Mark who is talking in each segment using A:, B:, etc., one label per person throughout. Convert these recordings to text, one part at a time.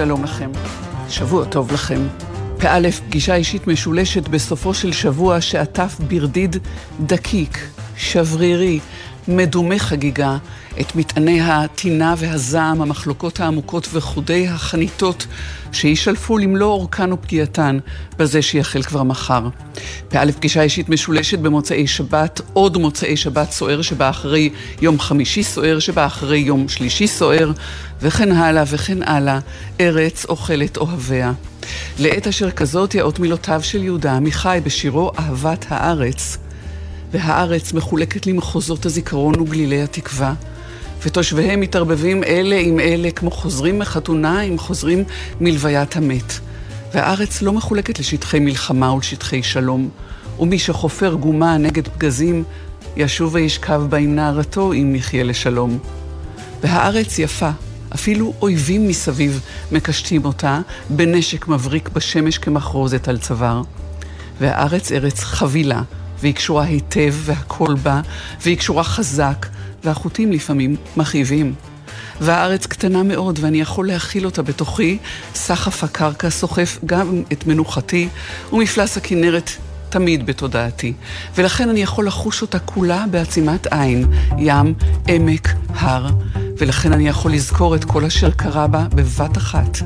A: שלום לכם, שבוע טוב לכם. פא, פגישה אישית משולשת בסופו של שבוע שעטף ברדיד דקיק, שברירי, מדומה חגיגה, את מטעני הטינה והזעם, המחלוקות העמוקות וחודי החניתות שישלפו למלוא אורכן ופגיעתן בזה שיחל כבר מחר. באלף פגישה אישית משולשת במוצאי שבת, עוד מוצאי שבת סוער שבא אחרי יום חמישי סוער שבא אחרי יום שלישי סוער, וכן הלאה וכן הלאה, ארץ אוכלת אוהביה. לעת אשר כזאת יאות מילותיו של יהודה עמיחי בשירו אהבת הארץ. והארץ מחולקת למחוזות הזיכרון וגלילי התקווה. ותושביהם מתערבבים אלה עם אלה כמו חוזרים מחתונה עם חוזרים מלוויית המת. והארץ לא מחולקת לשטחי מלחמה ולשטחי שלום, ומי שחופר גומה נגד פגזים, ישוב וישכב בה עם נערתו אם יחיה לשלום. והארץ יפה, אפילו אויבים מסביב מקשטים אותה בנשק מבריק בשמש כמחרוזת על צוואר. והארץ ארץ חבילה, והיא קשורה היטב והכל בה, והיא קשורה חזק, והחוטים לפעמים מכאיבים. והארץ קטנה מאוד, ואני יכול להכיל אותה בתוכי. סחף הקרקע סוחף גם את מנוחתי, ומפלס הכנרת תמיד בתודעתי. ולכן אני יכול לחוש אותה כולה בעצימת עין, ים, עמק, הר. ולכן אני יכול לזכור את כל אשר קרה בה בבת אחת,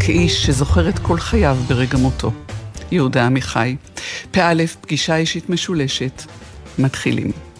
A: כאיש שזוכר את כל חייו ברגע מותו. יהודה עמיחי. פא, פגישה אישית משולשת. מתחילים.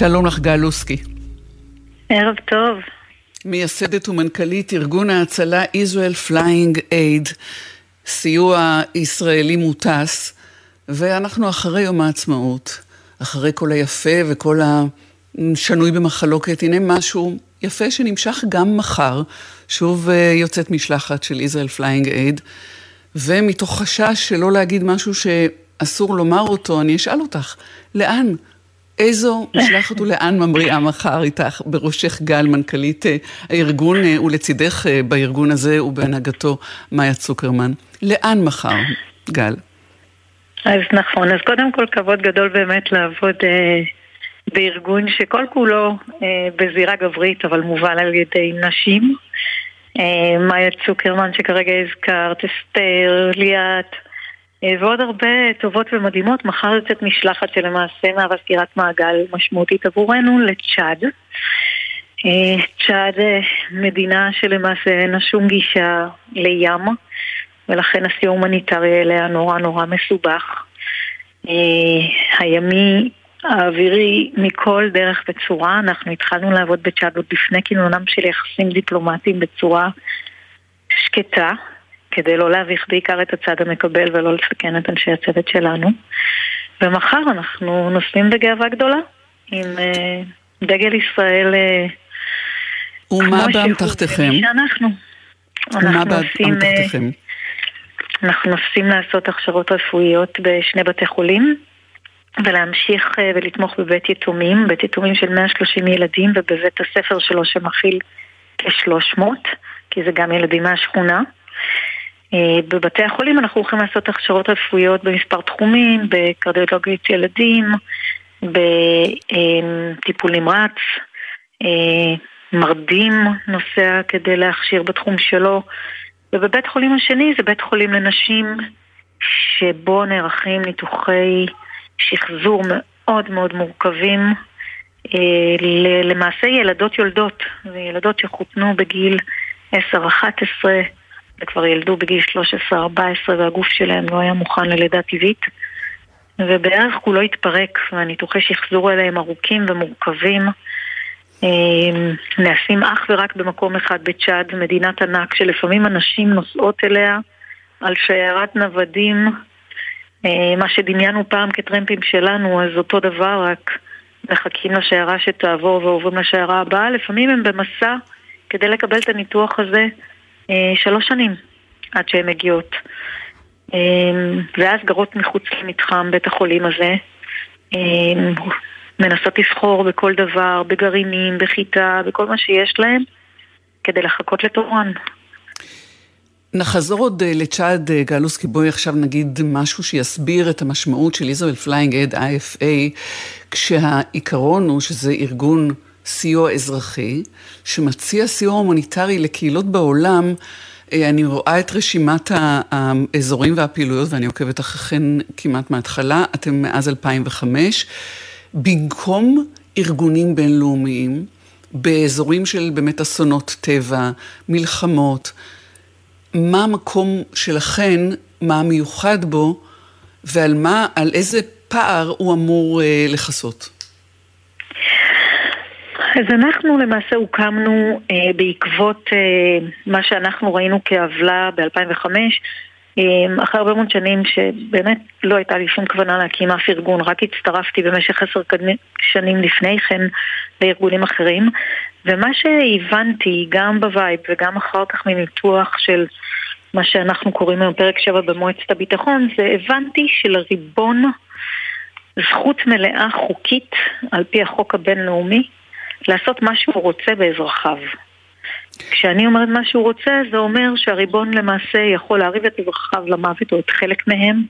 A: שלום לך גל לוסקי.
B: ערב טוב.
A: מייסדת ומנכ"לית ארגון ההצלה Israel Flying Aid, סיוע ישראלי מוטס, ואנחנו אחרי יום העצמאות, אחרי כל היפה וכל השנוי במחלוקת, הנה משהו יפה שנמשך גם מחר, שוב אה, יוצאת משלחת של Israel Flying Aid, ומתוך חשש שלא להגיד משהו שאסור לומר אותו, אני אשאל אותך, לאן? איזו משלחת ולאן ממריאה מחר איתך, בראשך גל, מנכ"לית אה, הארגון, אה, ולצידך בארגון הזה ובהנהגתו מאיה צוקרמן. לאן מחר, גל?
B: אז נכון, אז קודם כל כבוד גדול באמת לעבוד אה, בארגון שכל כולו אה, בזירה גברית אבל מובל על ידי נשים. אה, מאיה צוקרמן שכרגע הזכרת, אסתר, ליאת אה, ועוד הרבה טובות ומדהימות. מחר יוצאת משלחת שלמעשה מהווה סגירת מעגל משמעותית עבורנו לצ'אד. אה, צ'אד אה, מדינה שלמעשה אין לה שום גישה לים. ולכן הסיוע ההומניטרי אליה נורא נורא מסובך. אה, הימי האווירי מכל דרך וצורה, אנחנו התחלנו לעבוד בצ'אד עוד לפני כינונם של יחסים דיפלומטיים בצורה שקטה, כדי לא להביך בעיקר את הצד המקבל ולא לסכן את אנשי הצוות שלנו. ומחר אנחנו נוסעים בגאווה גדולה עם uh, דגל ישראל
A: uh, ומה באמתחתכם? ומה באמתחתכם?
B: אנחנו נוסעים לעשות הכשרות רפואיות בשני בתי חולים ולהמשיך אה, ולתמוך בבית יתומים, בית יתומים של 130 ילדים ובבית הספר שלו שמכיל כ-300, כי זה גם ילדים מהשכונה. אה, בבתי החולים אנחנו הולכים לעשות הכשרות רפואיות במספר תחומים, בקרדיולוגית ילדים, בטיפול נמרץ, אה, מרדים נוסע כדי להכשיר בתחום שלו, ובבית חולים השני זה בית חולים לנשים שבו נערכים ניתוחי שחזור מאוד מאוד מורכבים אה, למעשה ילדות יולדות, ילדות שחותנו בגיל 10-11 וכבר ילדו בגיל 13-14 והגוף שלהם לא היה מוכן ללידה טבעית. ובערך כולו התפרק והניתוחי שחזור האלה הם ארוכים ומורכבים. אמ, נעשים אך ורק במקום אחד בצ'אד, מדינת ענק, שלפעמים הנשים נוסעות אליה על שיירת נוודים, אה, מה שדמיינו פעם כטרמפים שלנו, אז אותו דבר, רק מחכים לשיירה שתעבור ועוברים לשיירה הבאה. לפעמים הם במסע כדי לקבל את הניתוח הזה שלוש שנים עד שהן מגיעות. אמ, ואז גרות מחוץ למתחם בית החולים הזה. אמ, מנסות לסחור בכל דבר, בגרעינים, בחיטה, בכל מה שיש להם, כדי לחכות לתורן.
A: נחזור עוד אה, לצ'אד אה, גלוסקי, בואי עכשיו נגיד משהו שיסביר את המשמעות של Israel Flying Aid IFA, כשהעיקרון הוא שזה ארגון סיוע אזרחי, שמציע סיוע הומניטרי לקהילות בעולם. אה, אני רואה את רשימת האזורים והפעילויות ואני עוקבת אחריכן כמעט מההתחלה, אתם מאז 2005. במקום ארגונים בינלאומיים, באזורים של באמת אסונות טבע, מלחמות, מה המקום שלכן, מה המיוחד בו, ועל מה, על איזה פער הוא אמור אה, לכסות?
B: אז אנחנו למעשה הוקמנו אה, בעקבות אה, מה שאנחנו ראינו כעוולה ב-2005 אמ, אחרי הרבה מאוד שנים שבאמת לא הייתה לי שום כוונה להקים אף ארגון, רק הצטרפתי במשך עשר שנים לפני כן לארגונים אחרים. ומה שהבנתי גם בווייב וגם אחר כך מניתוח של מה שאנחנו קוראים היום פרק 7 במועצת הביטחון זה הבנתי שלריבון זכות מלאה חוקית על פי החוק הבינלאומי לעשות מה שהוא רוצה באזרחיו כשאני אומרת מה שהוא רוצה, זה אומר שהריבון למעשה יכול להרעיב את אזרחיו למוות או את חלק מהם,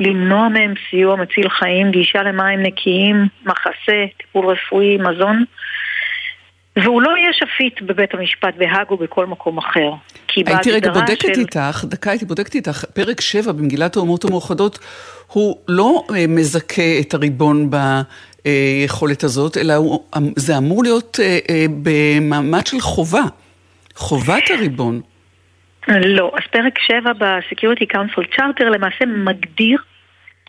B: למנוע מהם סיוע מציל חיים, גישה למים נקיים, מחסה, טיפול רפואי, מזון. והוא לא יהיה שפיט בבית המשפט בהאג או בכל מקום אחר.
A: הייתי רגע בודקת של... איתך, דקה הייתי בודקת איתך, פרק 7 במגילת האומות המאוחדות, הוא לא אה, מזכה את הריבון ביכולת הזאת, אלא הוא, זה אמור להיות אה, אה, במעמד של חובה. חובת הריבון.
B: לא, אז פרק 7 ב-Security Council Charter למעשה מגדיר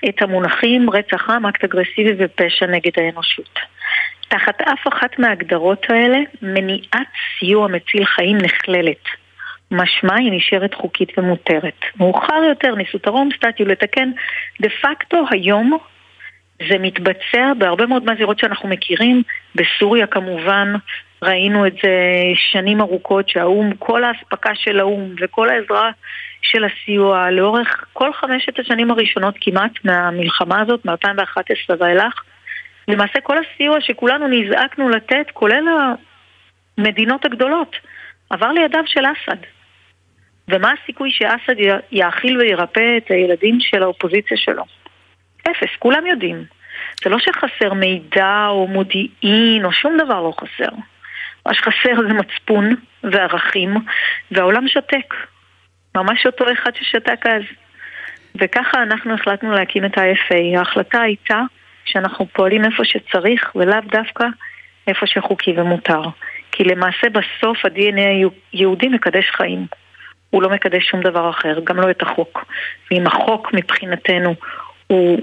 B: את המונחים רצח עם, אקט אגרסיבי ופשע נגד האנושות. תחת אף אחת מההגדרות האלה, מניעת סיוע מציל חיים נכללת. משמע היא נשארת חוקית ומותרת. מאוחר יותר ניסו את הרום סטטיו לתקן, דה פקטו היום זה מתבצע בהרבה מאוד מהזירות שאנחנו מכירים, בסוריה כמובן, ראינו את זה שנים ארוכות שהאו"ם, כל האספקה של האו"ם וכל העזרה של הסיוע לאורך כל חמשת השנים הראשונות כמעט מהמלחמה הזאת, מ-2011 ואילך, למעשה כל הסיוע שכולנו נזעקנו לתת, כולל המדינות הגדולות, עבר לידיו של אסד. ומה הסיכוי שאסד יאכיל וירפא את הילדים של האופוזיציה שלו? אפס, כולם יודעים. זה לא שחסר מידע או מודיעין או שום דבר לא חסר. מה שחסר זה מצפון וערכים, והעולם שותק. ממש אותו אחד ששתק אז. וככה אנחנו החלטנו להקים את ה-FA. ההחלטה הייתה שאנחנו פועלים איפה שצריך ולאו דווקא איפה שחוקי ומותר. כי למעשה בסוף ה-DNA היהודי מקדש חיים. הוא לא מקדש שום דבר אחר, גם לא את החוק. ואם החוק מבחינתנו הוא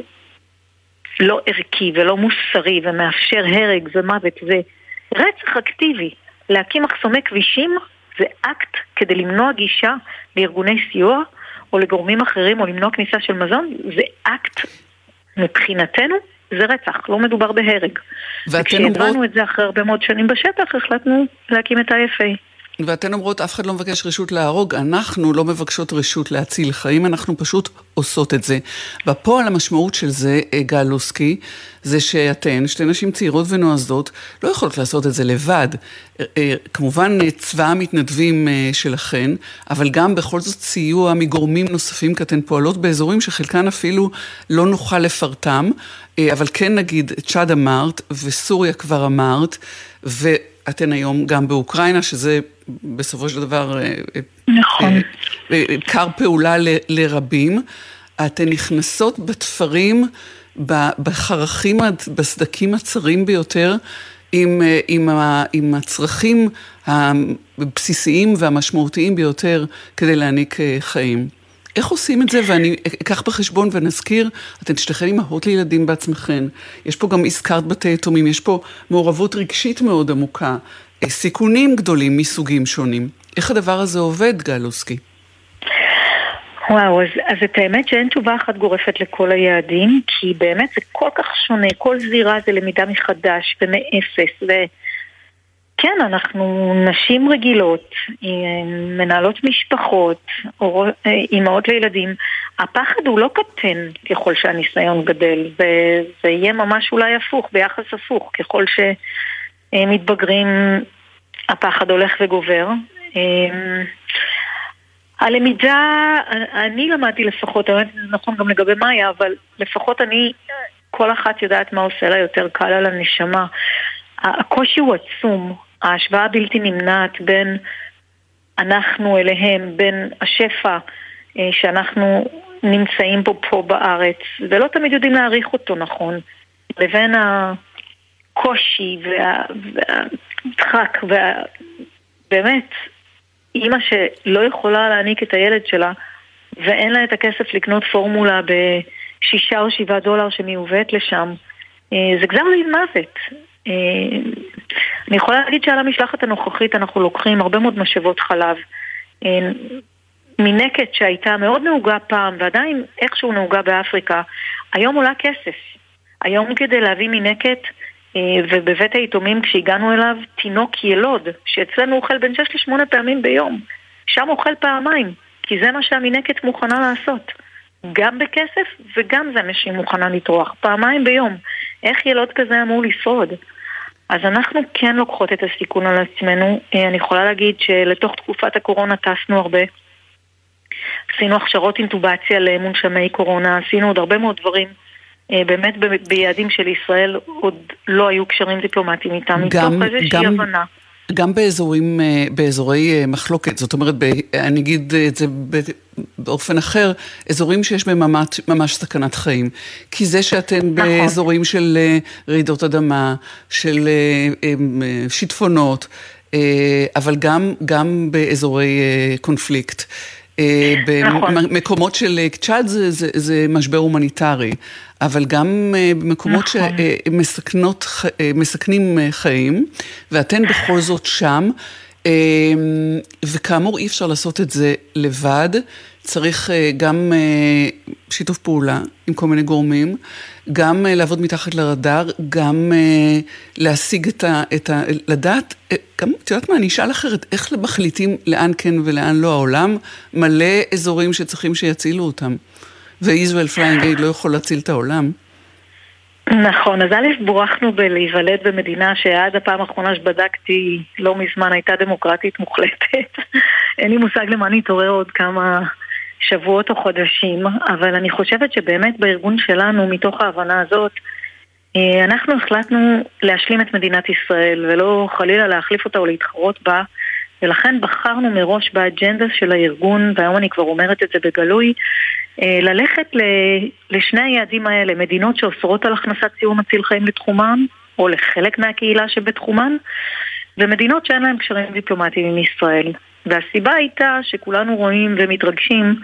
B: לא ערכי ולא מוסרי ומאפשר הרג ומוות ורצח אקטיבי, להקים מחסומי כבישים זה אקט כדי למנוע גישה לארגוני סיוע או לגורמים אחרים או למנוע כניסה של מזון, זה אקט מבחינתנו זה רצח, לא מדובר בהרג. וכשהבנו אומרות... את זה אחרי הרבה מאוד שנים בשטח, החלטנו להקים את ה-IFA.
A: ואתן אומרות, אף אחד לא מבקש רשות להרוג, אנחנו לא מבקשות רשות להציל חיים, אנחנו פשוט עושות את זה. בפועל המשמעות של זה, אה, גל לוסקי, זה שאתן, שתי נשים צעירות ונועזות, לא יכולות לעשות את זה לבד. אה, אה, כמובן צבא המתנדבים שלכן, אבל גם בכל זאת סיוע מגורמים נוספים, כי אתן פועלות באזורים שחלקן אפילו לא נוכל לפרטם, אבל כן נגיד, צ'אד אמרת, וסוריה כבר אמרת, ו... אתן היום גם באוקראינה, שזה בסופו של דבר... אה,
B: נכון.
A: כר אה, פעולה ל, לרבים. אתן נכנסות בתפרים, בחרכים, בסדקים הצרים ביותר, עם, עם, עם הצרכים הבסיסיים והמשמעותיים ביותר כדי להעניק חיים. איך עושים את זה? ואני אקח בחשבון ונזכיר, אתן שתיכן אימהות לילדים בעצמכן. יש פה גם, הזכרת בתי יתומים, יש פה מעורבות רגשית מאוד עמוקה, אה, סיכונים גדולים מסוגים שונים. איך הדבר הזה עובד, גלוסקי?
B: וואו, אז, אז את האמת שאין תשובה אחת גורפת לכל היעדים, כי באמת זה כל כך שונה, כל זירה זה למידה מחדש ומאפס, ו... כן, אנחנו נשים רגילות, אה, מנהלות משפחות, אה, אימהות לילדים. הפחד הוא לא קטן ככל שהניסיון גדל, וזה יהיה ממש אולי הפוך, ביחס הפוך. ככל שמתבגרים, הפחד הולך וגובר. אה, הלמידה, אני למדתי לפחות, האמת זה נכון גם לגבי מאיה, אבל לפחות אני, כל אחת יודעת מה עושה לה יותר קל על הנשמה. הקושי הוא עצום, ההשוואה הבלתי נמנעת בין אנחנו אליהם, בין השפע אה, שאנחנו נמצאים בו פה בארץ, ולא תמיד יודעים להעריך אותו נכון, לבין הקושי והדחק, ובאמת, אימא שלא יכולה להעניק את הילד שלה, ואין לה את הכסף לקנות פורמולה בשישה או שבעה דולר שמיובאת לשם, אה, זה גזר דין מוות. אה, אני יכולה להגיד שעל המשלחת הנוכחית אנחנו לוקחים הרבה מאוד משאבות חלב. אה, מינקת שהייתה מאוד נהוגה פעם ועדיין איכשהו נהוגה באפריקה, היום עולה כסף. היום כדי להביא מינקת, ובבית היתומים כשהגענו אליו, תינוק ילוד, שאצלנו אוכל בין 6 ל-8 פעמים ביום. שם אוכל פעמיים, כי זה מה שהמינקת מוכנה לעשות. גם בכסף וגם זה מה שהיא מוכנה לטרוח, פעמיים ביום. איך ילוד כזה אמור לשרוד? אז אנחנו כן לוקחות את הסיכון על עצמנו. אה, אני יכולה להגיד שלתוך תקופת הקורונה טסנו הרבה. עשינו הכשרות אינטובציה למונשמי קורונה, עשינו עוד הרבה מאוד דברים. אה, באמת ביעדים של ישראל עוד לא היו קשרים דיפלומטיים איתם, מתוך איזושהי הבנה.
A: גם באזורים, אה, באזורי אה, מחלוקת, זאת אומרת, אני אגיד את זה באופן אחר, אזורים שיש בהם ממש, ממש סכנת חיים. כי זה שאתן נכון. באזורים של רעידות אדמה, של שיטפונות, אבל גם, גם באזורי קונפליקט. נכון. במקומות של צ'אד זה, זה, זה משבר הומניטרי, אבל גם במקומות נכון. שמסכנים חיים, ואתן בכל זאת שם. אמ, וכאמור, אי אפשר לעשות את זה לבד, צריך אה, גם אה, שיתוף פעולה עם כל מיני גורמים, גם אה, לעבוד מתחת לרדאר, גם להשיג את ה... את ה לדעת, גם, את יודעת מה, אני אשאל אחרת, איך מחליטים לאן כן ולאן לא? העולם מלא אזורים שצריכים שיצילו אותם, ו Israel Flying Aid לא יכול להציל את העולם.
B: נכון, אז א', בורכנו בלהיוולד במדינה שעד הפעם האחרונה שבדקתי לא מזמן הייתה דמוקרטית מוחלטת. אין לי מושג למה נתעורר עוד כמה שבועות או חודשים, אבל אני חושבת שבאמת בארגון שלנו, מתוך ההבנה הזאת, אה, אנחנו החלטנו להשלים את מדינת ישראל ולא חלילה להחליף אותה או להתחרות בה ולכן בחרנו מראש באג'נדה של הארגון, והיום אני כבר אומרת את זה בגלוי, אה, ללכת לשני היעדים האלה, מדינות שאוסרות על הכנסת סיור מציל חיים לתחומן, או לחלק מהקהילה שבתחומן, ומדינות שאין להן קשרים דיפלומטיים עם ישראל. והסיבה הייתה שכולנו רואים ומתרגשים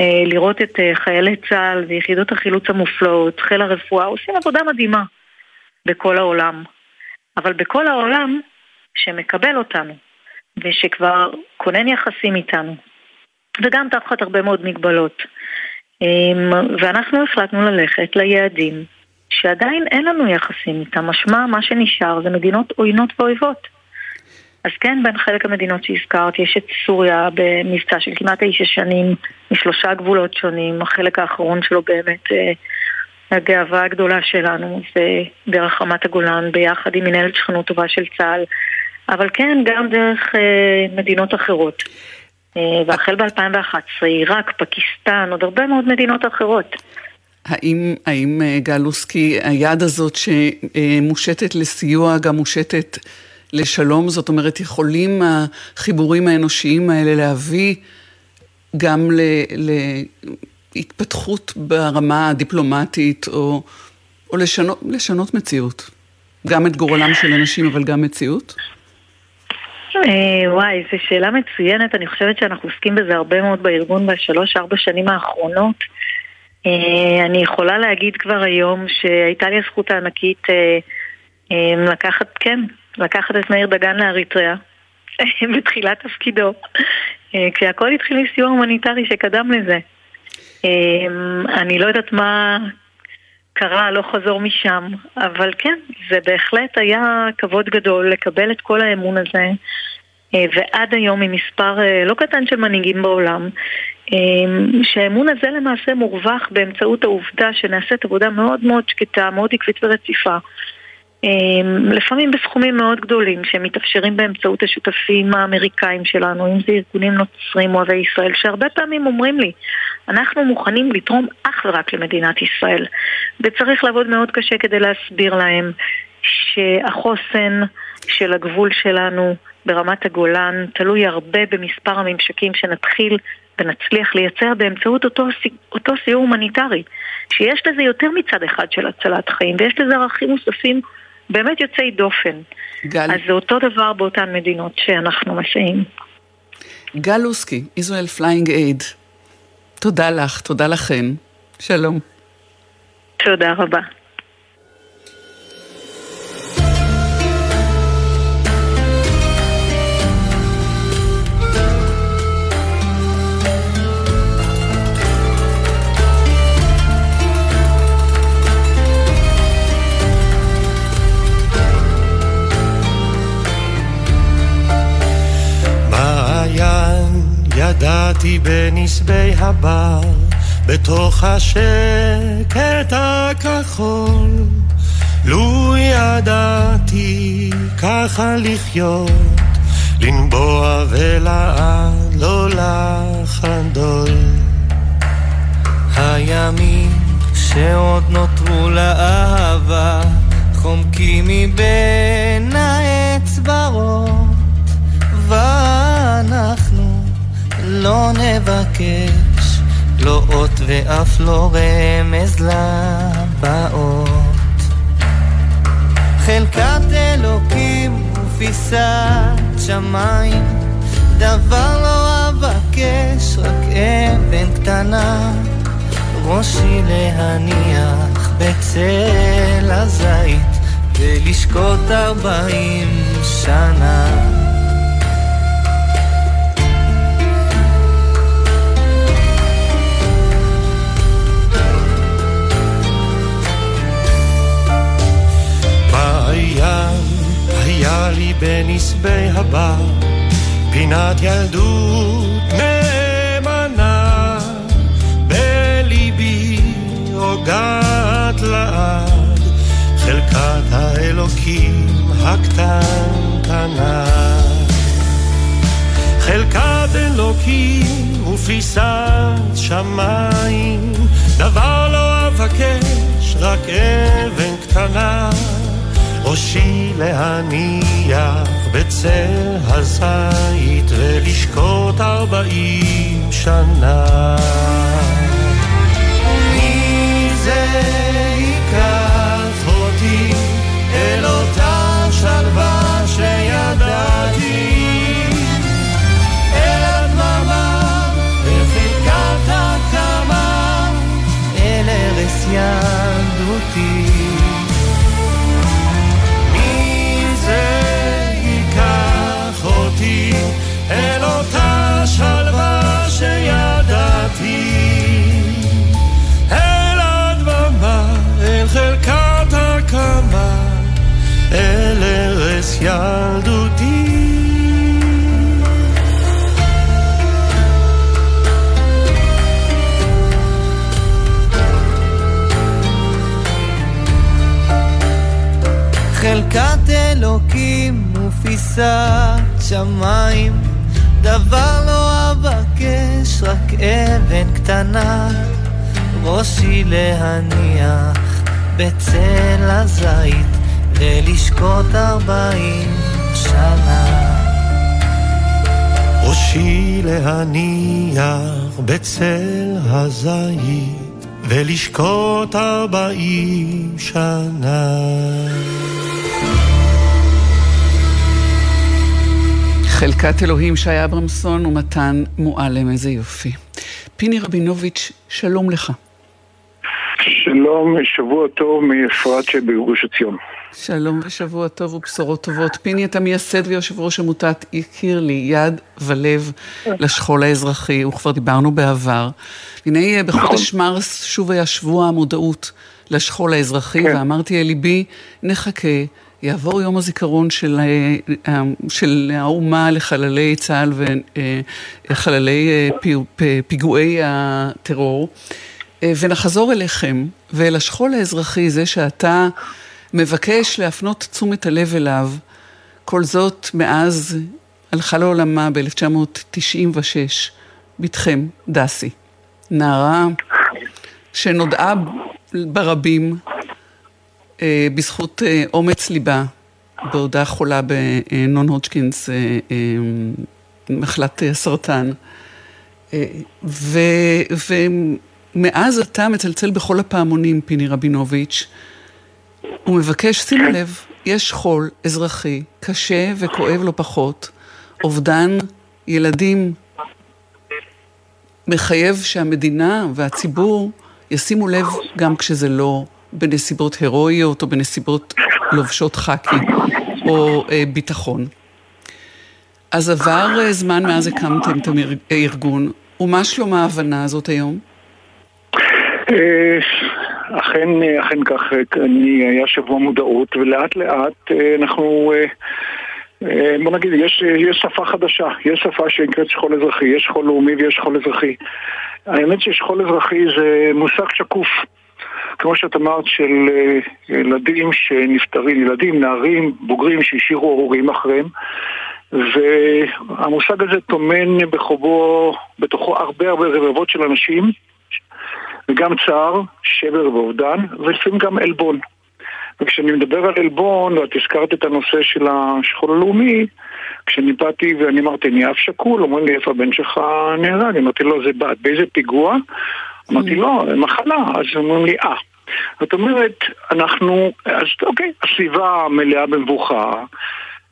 B: אה, לראות את אה, חיילי צה"ל ויחידות החילוץ המופלאות, חיל הרפואה, עושים עבודה מדהימה בכל העולם. אבל בכל העולם שמקבל אותנו, ושכבר כונן יחסים איתנו, וגם תחת הרבה מאוד מגבלות. אמ, ואנחנו החלטנו ללכת ליעדים שעדיין אין לנו יחסים איתם, משמע מה שנשאר זה מדינות עוינות ואויבות. אז כן, בין חלק המדינות שהזכרת, יש את סוריה במבצע של כמעט תשע שנים, משלושה גבולות שונים, החלק האחרון שלו באמת אה, הגאווה הגדולה שלנו זה דרך רמת הגולן, ביחד עם מנהלת שכנות טובה של צה"ל, אבל כן, גם דרך אה, מדינות אחרות. אה, והחל ב-2011, עיראק, פקיסטן, עוד הרבה מאוד מדינות אחרות.
A: האם, האם אה, גלוסקי, היד הזאת שמושטת לסיוע גם מושטת לשלום? זאת אומרת, יכולים החיבורים האנושיים האלה להביא גם ל, להתפתחות ברמה הדיפלומטית, או, או לשנות, לשנות מציאות? גם את גורלם של אנשים, אבל גם מציאות?
B: אה, וואי, זו שאלה מצוינת, אני חושבת שאנחנו עוסקים בזה הרבה מאוד בארגון בשלוש-ארבע שנים האחרונות. אה, אני יכולה להגיד כבר היום שהייתה לי הזכות הענקית אה, לקחת, כן, לקחת את מאיר דגן לאריתריאה בתחילת תפקידו, כשהכל התחיל מסיוע הומניטרי שקדם לזה. אני לא יודעת מה קרה הלוך חזור משם, אבל כן, זה בהחלט היה כבוד גדול לקבל את כל האמון הזה, אה, ועד היום עם מספר אה, לא קטן של מנהיגים בעולם, אה, שהאמון הזה למעשה מורווח באמצעות העובדה שנעשית עבודה מאוד מאוד שקטה, מאוד עקבית ורציפה. לפעמים בסכומים מאוד גדולים שמתאפשרים באמצעות השותפים האמריקאים שלנו, אם זה ארגונים נוצרים אוהבי ישראל, שהרבה פעמים אומרים לי, אנחנו מוכנים לתרום אך ורק למדינת ישראל, וצריך לעבוד מאוד קשה כדי להסביר להם שהחוסן של הגבול שלנו ברמת הגולן תלוי הרבה במספר הממשקים שנתחיל ונצליח לייצר באמצעות אותו, אותו סיור הומניטרי, שיש לזה יותר מצד אחד של הצלת חיים, ויש לזה ערכים מוספים באמת יוצאי דופן. גל... אז זה אותו דבר באותן מדינות שאנחנו מסייעים.
A: גל לוסקי, Israel Flying Aid, תודה לך, תודה לכן. שלום.
B: תודה רבה.
C: ידעתי בנסבי הבר, בתוך השקט הכחול. לו ידעתי ככה לחיות, לנבוע ולעד לא לחדול. הימים שעוד נותרו לאהבה, חומקים מבין נבקש, לא אות ואף לא רמז לבאות. חלקת אלוקים ופיסת שמיים, דבר לא אבקש רק אבן קטנה, ראשי להניח בצל הזית, ולשקוט ארבעים שנה.
D: היה לי בנסבי הבר פינת ילדות נאמנה בליבי הוגעת לעד חלקת האלוקים הקטנטנה. חלקת אלוקים ופיסת שמיים דבר לא אבקש רק אבן קטנה ראשי להניח בצל הזית ולשקוט ארבעים שנה.
C: ופיסת שמיים. דבר לא אבקש, רק אבן קטנה. ראשי להניח בצל הזית ולשקוט ארבעים שנה.
D: ראשי להניח בצל הזית ולשקוט ארבעים שנה
A: חלקת אלוהים, שי אברמסון ומתן מועלם, איזה יופי. פיני רבינוביץ', שלום לך.
E: שלום, שבוע טוב מאפרת שבגוש עציון.
A: שלום ושבוע טוב ובשורות טובות. פיני, אתה מייסד ויושב ראש עמותת הכיר לי, יד ולב לשכול האזרחי, וכבר דיברנו בעבר. הנה בחודש נכון. מרס שוב היה שבוע המודעות לשכול האזרחי, כן. ואמרתי אל ליבי, נחכה. יעבור יום הזיכרון של, אה, אה, של האומה לחללי צה"ל וחללי אה, פיגועי הטרור, ונחזור אליכם ואל השכול האזרחי, זה שאתה מבקש להפנות תשומת הלב אליו, כל זאת מאז הלכה לעולמה ב-1996, בתכם, דסי, נערה שנודעה ברבים בזכות אה, אומץ ליבה, בעודה חולה בנון הודג'קינס, אה, מחלת הסרטן. ו, ומאז אתה מצלצל בכל הפעמונים, פיני רבינוביץ', ומבקש, שימו לב, יש חול אזרחי קשה וכואב לא פחות, אובדן ילדים מחייב שהמדינה והציבור ישימו לב גם כשזה לא בנסיבות הירואיות או בנסיבות לובשות חאקי או אה, ביטחון. אז עבר אה, זמן מאז הקמתם את הארגון, ומה שלום ההבנה הזאת היום?
E: אה, אכן, אכן כך, אני, היה שבוע מודעות, ולאט לאט אה, אנחנו, בוא נגיד, יש, יש שפה חדשה, יש שפה שנקראת שכול אזרחי, יש שכול לאומי ויש שכול אזרחי. האמת ששכול אזרחי זה מושג שקוף. כמו שאת אמרת, של אה, ילדים שנפטרים, ילדים, נערים, בוגרים שהשאירו הורים אחריהם. והמושג הזה טומן בחובו, בתוכו הרבה הרבה רבבות של אנשים, וגם צער, שבר ואובדן, ולפעמים גם עלבון. וכשאני מדבר על עלבון, ואת הזכרת את הנושא של השכול הלאומי, כשאני באתי ואני אמרתי, אני אף שכול, אומרים לי, איפה הבן שלך נהרג? אמרתי לו, זה בעד, באיזה פיגוע? אמרתי, לא, מחלה. אז אומרים לי, אה. זאת אומרת, אנחנו, אז אוקיי, הסביבה מלאה במבוכה,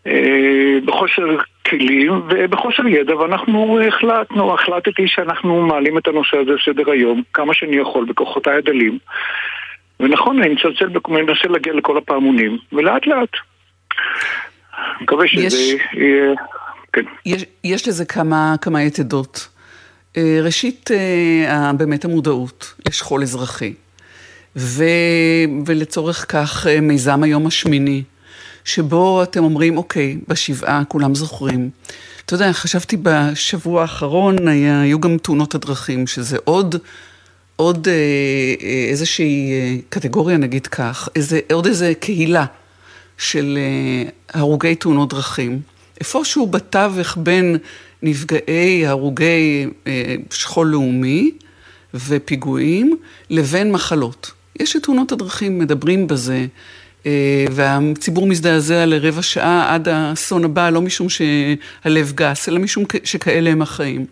E: אה, בחוסר מפעילים ובחוסר ידע ואנחנו החלטנו, החלטתי שאנחנו מעלים את הנושא הזה לסדר היום כמה שאני יכול בכוחותיי הדלים ונכון, אני מצלצל, מנסה להגיע לכל הפעמונים ולאט לאט מקווה שזה יש... יהיה...
A: כן. יש, יש לזה כמה, כמה יתדות. אה, ראשית, אה, באמת המודעות לשכול אזרחי. ו, ולצורך כך אה, מיזם היום השמיני, שבו אתם אומרים, אוקיי, בשבעה כולם זוכרים. אתה יודע, חשבתי בשבוע האחרון, היה, היו גם תאונות הדרכים, שזה עוד, עוד איזושהי קטגוריה, נגיד כך, איזה, עוד איזה קהילה של הרוגי תאונות דרכים. איפשהו בתווך בין נפגעי, הרוגי אה, שכול לאומי ופיגועים, לבין מחלות. יש את תאונות הדרכים, מדברים בזה, אה, והציבור מזדעזע לרבע שעה עד האסון הבא, לא משום שהלב גס, אלא משום שכאלה הם החיים.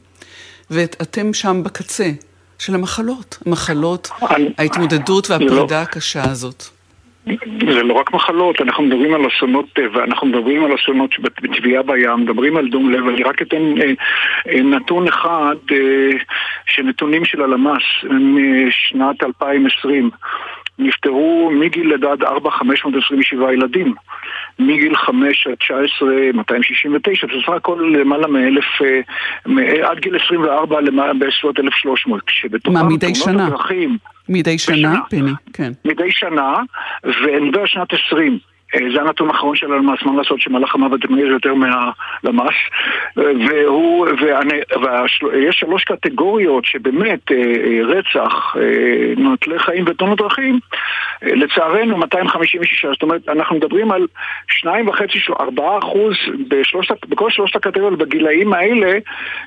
A: ואתם שם בקצה של המחלות, המחלות, ההתמודדות והפרידה לא. הקשה הזאת.
E: זה לא רק מחלות, אנחנו מדברים על אסונות טבע, אנחנו מדברים על אסונות בטביעה בים, מדברים על דום לב, אני רק אתן אה, אה, נתון אחד, אה, שנתונים של הלמ"ס משנת 2020 נפטרו מגיל לידה עד 4, 527 ילדים. מגיל 5 עד 19, 269, בסך הכל למעלה מאלף, עד גיל 24 למעלה בסביבות 1,300.
A: מה, מדי שנה? הדרכים, מדי שנה, פני, כן.
E: מדי שנה, ונדבר שנת 20. אה, זה הנתון האחרון של הלמ"ס, מה לעשות שמלאך המוות מהיר יותר מהלמ"ס והוא, ויש שלוש קטגוריות שבאמת אה, אה, רצח, נוטלי חיים ותאונות דרכים. לצערנו 256, זאת אומרת אנחנו מדברים על 2.5, 4 אחוז בשלושת, בכל שלושת הקטגוריות בגילאים האלה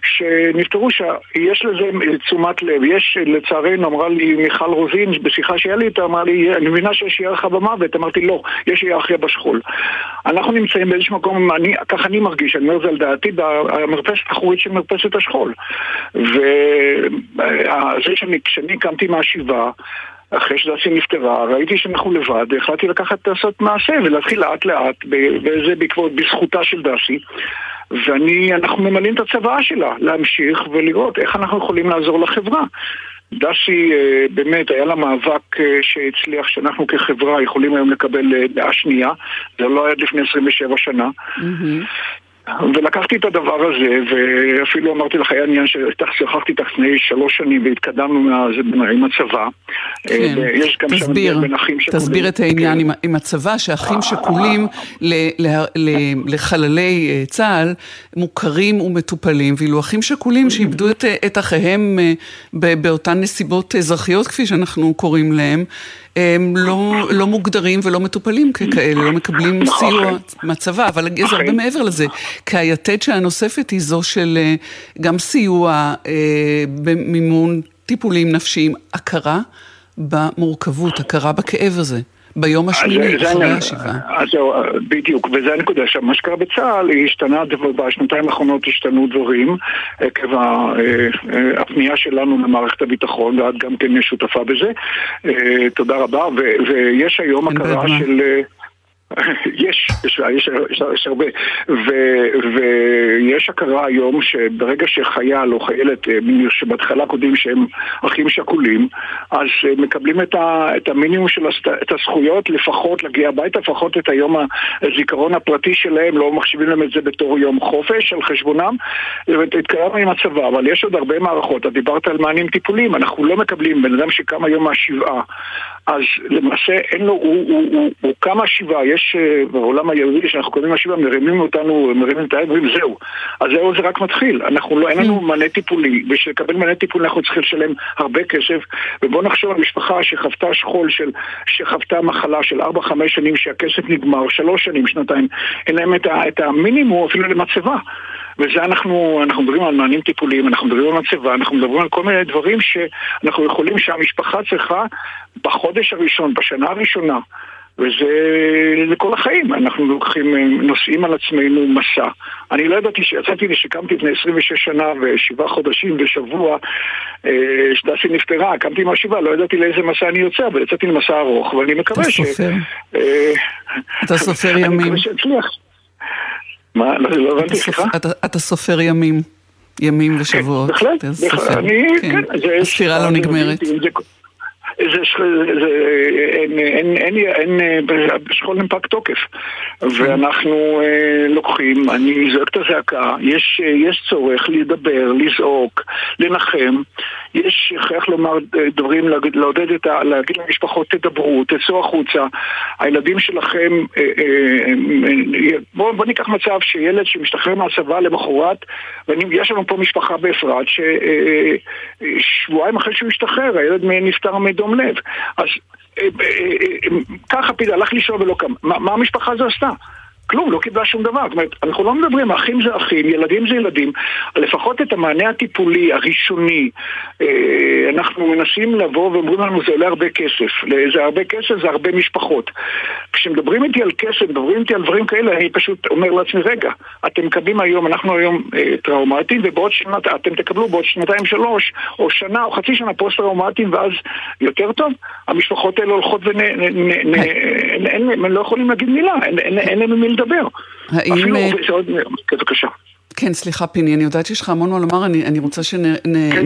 E: שנפטרו שיש לזה תשומת לב, יש לצערנו אמרה לי מיכל רוזין בשיחה שהיה לי איתה, אמרה לי אני מבינה שיש ירחה במוות, אמרתי לא, יש ירח אחיה בשכול. אנחנו נמצאים באיזשהו מקום, אני, ככה אני מרגיש, אני אומר זה על דעתי, במרפסת האחורית של מרפסת השכול. וזה שאני, כשאני קמתי מהשבעה, אחרי שדסי נפטרה, ראיתי שאנחנו לבד, והחלטתי לקחת, לעשות מעשה ולהתחיל לאט לאט, וזה בעקבות, בזכותה של דסי. ואנחנו ממלאים את הצוואה שלה, להמשיך ולראות איך אנחנו יכולים לעזור לחברה. דסי אה, באמת היה לה מאבק אה, שהצליח שאנחנו כחברה יכולים היום לקבל אה, דעה שנייה, זה לא היה לפני 27 שנה. Mm-hmm. ולקחתי את הדבר הזה, ואפילו אמרתי לך, היה עניין ששוחחתי איתך לפני שלוש שנים והתקדמנו עם הצבא.
A: כן, תסביר, תסביר את העניין כן. עם הצבא, שאחים שכולים לחללי אה, צה"ל מוכרים ומטופלים, ואילו אחים שכולים שאיבדו את אחיהם אה, באותן נסיבות אזרחיות, כפי שאנחנו קוראים להם, הם לא, לא מוגדרים ולא מטופלים ככאלה, לא מקבלים. סיוע מהצבא, אבל יש הרבה מעבר לזה. כי היתד הנוספת היא זו של אה, גם סיוע אה, במימון טיפולים נפשיים, הכרה במורכבות, הכרה בכאב הזה. ביום השמיני, אחרי השבעה.
E: אז זהו, בדיוק, וזה הנקודה. עכשיו, מה שקרה בצה"ל, השתנה, בשנתיים האחרונות השתנו דברים, עקב אה, הפנייה שלנו למערכת הביטחון, ואת גם כן שותפה בזה. אה, תודה רבה, ויש היום הכרה של... יש, יש, יש, יש, הרבה, ו, ויש הכרה היום שברגע שחייל או חיילת אה, שבהתחלה קודם שהם אחים שכולים, אז מקבלים את, ה, את המינימום של הסת, את הזכויות לפחות להגיע הביתה, לפחות את היום הזיכרון הפרטי שלהם, לא מחשיבים להם את זה בתור יום חופש על חשבונם, והתקרבנו עם הצבא, אבל יש עוד הרבה מערכות, את דיברת על מענים טיפוליים, אנחנו לא מקבלים, בן אדם שקם היום מהשבעה, אז למעשה אין לו, הוא, הוא, הוא, הוא קם מהשבעה, יש אה, בעולם היהודי שאנחנו קוראים לשיבה, מרימים אותנו, מרימים את היד ואומרים זהו. אז זהו זה רק מתחיל. אנחנו לא, אין לנו mm. מענה טיפולי, בשביל לקבל מענה טיפולי אנחנו צריכים לשלם הרבה כסף, ובואו נחשוב על משפחה שחוותה שכול של, שחוותה מחלה של 4-5 שנים שהכסף נגמר, 3 שנים, שנתיים, אין להם את, ה, את המינימום אפילו למצבה. וזה אנחנו, אנחנו מדברים על מענים טיפוליים, אנחנו מדברים על מצבה, אנחנו מדברים על כל מיני דברים שאנחנו יכולים שהמשפחה צריכה בחודש הראשון, בשנה הראשונה, וזה לכל החיים, אנחנו לוקחים, נושאים על עצמנו מסע. אני לא ידעתי שיצאתי לי שקמתי לפני 26 שנה ושבעה חודשים ושבוע אה, שדסי נפטרה, קמתי מהשבעה, לא ידעתי לאיזה מסע אני יוצא, אבל יצאתי למסע ארוך, ואני מקווה ש...
A: אתה סופר. אתה סופר ימים. אני מקווה שאצליח.
E: מה? לא לא הבנתי, סליחה?
A: אתה- סופר ימים. ימים ושבועות.
E: בהחלט. אני,
A: כן.
E: כן.
A: הספירה לא נגמרת.
E: אין, בשכול פג תוקף. ואנחנו אה, לוקחים, אני זועק את הזעקה, יש, צורך לדבר, לזעוק, לנחם, יש הכרח לומר אה, דברים, לעודד את ה... להגיד למשפחות תדברו, תצאו החוצה, הילדים שלכם, אה, בואו בוא ניקח מצב שילד שמשתחרר מהצבא למחרת, ויש לנו פה משפחה באפרת, ששבועיים אחרי שהוא השתחרר, הילד נפטר מדום לב. אז אה, אה, אה, ככה פיד הלך לישון ולא קם. מה המשפחה הזו עשתה? כלום, לא קיבלה שום דבר. זאת אומרת, אנחנו לא מדברים, אחים זה אחים, ילדים זה ילדים. לפחות את המענה הטיפולי, הראשוני, אה, אנחנו מנסים לבוא ואומרים לנו זה עולה הרבה כסף. זה הרבה כסף, זה הרבה משפחות. כשמדברים איתי על כסף, מדברים איתי על דברים כאלה, אני פשוט אומר לעצמי, רגע, אתם מקבלים היום, אנחנו היום אה, טראומטיים, ובעוד שנה, אתם תקבלו בעוד שנתיים שלוש, או שנה או חצי שנה פוסט טראומטיים, ואז יותר טוב, המשפחות האלה הולכות ונ... הם לא יכולים להגיד מילה, אין, להם עם מי לדבר.
A: האם,
E: אפילו,
A: אה,
E: כן, בבקשה.
A: כן, סליחה פיני, אני יודעת שיש לך המון מה לומר, אני, אני רוצה
E: כן,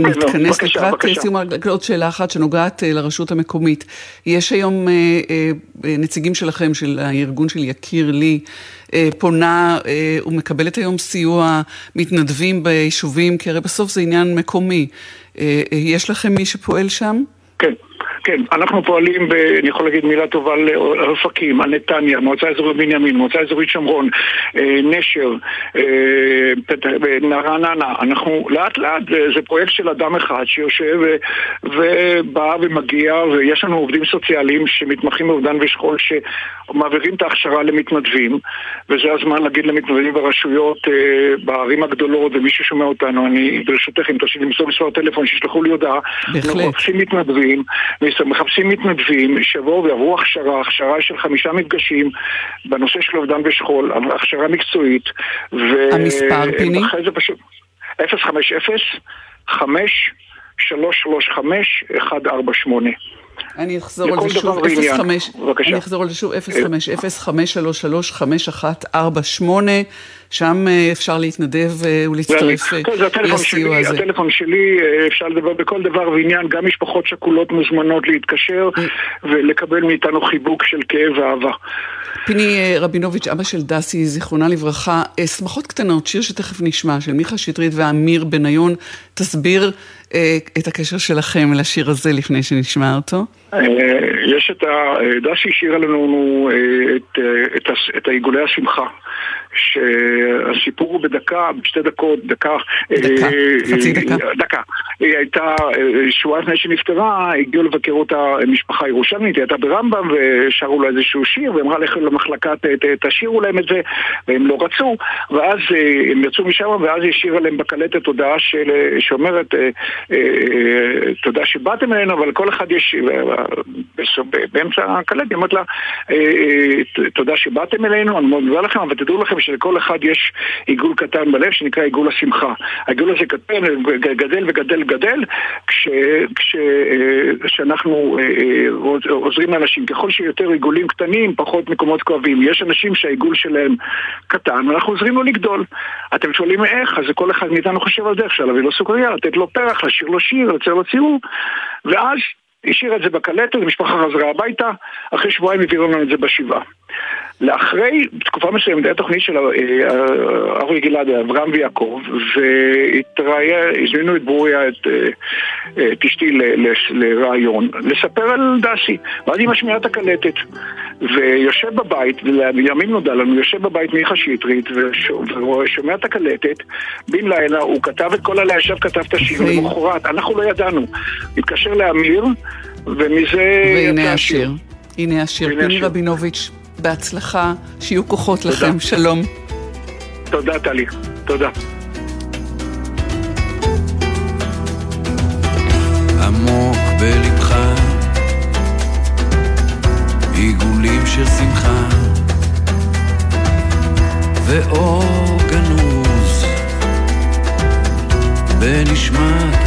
E: לא,
A: שנתכנס
E: בבקשה,
A: לקראת. סיום, עוד שאלה אחת שנוגעת אה, לרשות המקומית. יש היום אה, אה, נציגים שלכם, של הארגון של יקיר לי, אה, פונה אה, ומקבלת היום סיוע מתנדבים ביישובים, כי הרי בסוף זה עניין מקומי. אה, אה, יש לכם מי שפועל שם?
E: כן, כן, אנחנו פועלים, ב, אני יכול להגיד מילה טובה על אופקים, על נתניה, מועצה אזורית בנימין, מועצה אזורית שומרון, אה, נשר, אה, אה, רעננה, אנחנו לאט לאט, זה, פרויקט של אדם אחד שיושב ובא ומגיע, ויש לנו עובדים סוציאליים שמתמחים באובדן ושכול שמעבירים את ההכשרה למתנדבים, וזה הזמן להגיד למתנדבים ברשויות, בערים הגדולות, ומי ששומע אותנו, אני ברשותך, אם תרשי למסור מספר טלפון, שישלחו לי הודעה,
A: בהחלט.
E: אנחנו מחפשים מתנדבים, מחפשים מתנדבים שיבואו ויעברו הכשרה, הכשרה של חמישה מפגשים בנושא של אובדן ושכול, הכשרה מקצועית. ו...
A: המספר, פיני?
E: אחרי זה פשוט 050 5 335 148
A: אני אחזור על זה שוב,
E: דבר ועניין.
A: 05,
E: בבקשה.
A: אני אחזור על זה שוב, 05-0533-5148, שם אה, אפשר להתנדב אה, ולהצטרף אה, לסיוע
E: שלי,
A: הזה.
E: הטלפון שלי, אה, אפשר לדבר בכל דבר ועניין, גם משפחות שכולות מוזמנות להתקשר
A: אה.
E: ולקבל מאיתנו חיבוק של כאב ואהבה.
A: פיני אה, רבינוביץ', אבא של דסי, זיכרונה לברכה, אה, שמחות קטנות, שיר שתכף נשמע, של מיכה שטרית ואמיר בניון, תסביר אה, את הקשר שלכם לשיר הזה לפני שנשמע אותו.
E: אה, יש את ה... דסי השאירה לנו אה, את, אה, העיגולי השמחה. שהסיפור הוא בדקה, בשתי דקות, דקה.
A: דקה,
E: אה,
A: חצי
E: אה,
A: דקה.
E: דקה. היא הייתה, אה, שבועיים לפני שנפטרה, הגיעו לבקר אותה משפחה ירושלמית, היא הייתה ברמב"ם ושרו לה איזשהו שיר, והיא אמרה לכו למחלקה, תשאירו להם את זה, והם לא רצו, ואז הם יצאו משם, ואז היא השאירה להם בקלטת הודעה של, שאומרת, תודה שבאתם אלינו, אבל כל אחד יש, באמצע הקלטת, היא אומרת לה, תודה שבאתם אלינו, אני מאוד מודה לכם, אבל תדעו לכם שלכל אחד יש עיגול קטן בלב שנקרא עיגול השמחה. העיגול הזה קטן, גדל וגדל וגדל, אה, כשאנחנו אה, אה, עוז- עוזרים לאנשים. ככל שיותר עיגולים קטנים, פחות מקומות כואבים. יש אנשים שהעיגול שלהם קטן, ואנחנו עוזרים לו לגדול. אתם שואלים איך, אז כל אחד מאיתנו חושב על דרך אפשר להביא לו סוכריה, לתת לו פרח, לשיר לו שיר, לצייר לו ציור, ואז השאיר את זה בקלטת, המשפחה חזרה הביתה, אחרי שבועיים העבירו לנו את זה בשבעה. לאחרי תקופה מסוימת הייתה תוכנית של אה, אבי גלעד, אברהם ויעקב, והתראיין, הזמינו את ברוריה, את, אה, את אשתי ל- ל- לראיון, לספר על דסי, ואז היא משמיעה את הקלטת, ויושב בבית, ולימים נודע לנו, יושב בבית מיכה שטרית, וש- ושומע את הקלטת, בן לילה הוא כתב את כל הלילה, ישב כתב את השיר, למחרת, אנחנו לא ידענו, התקשר לאמיר, ומזה
A: והנה השיר. הנה השיר. פיני. רבינוביץ', בהצלחה, שיהיו כוחות לכם, שלום.
E: תודה טלי, תודה.
F: עמוק בלבך, עיגולים של שמחה, ואור גנוז בנשמת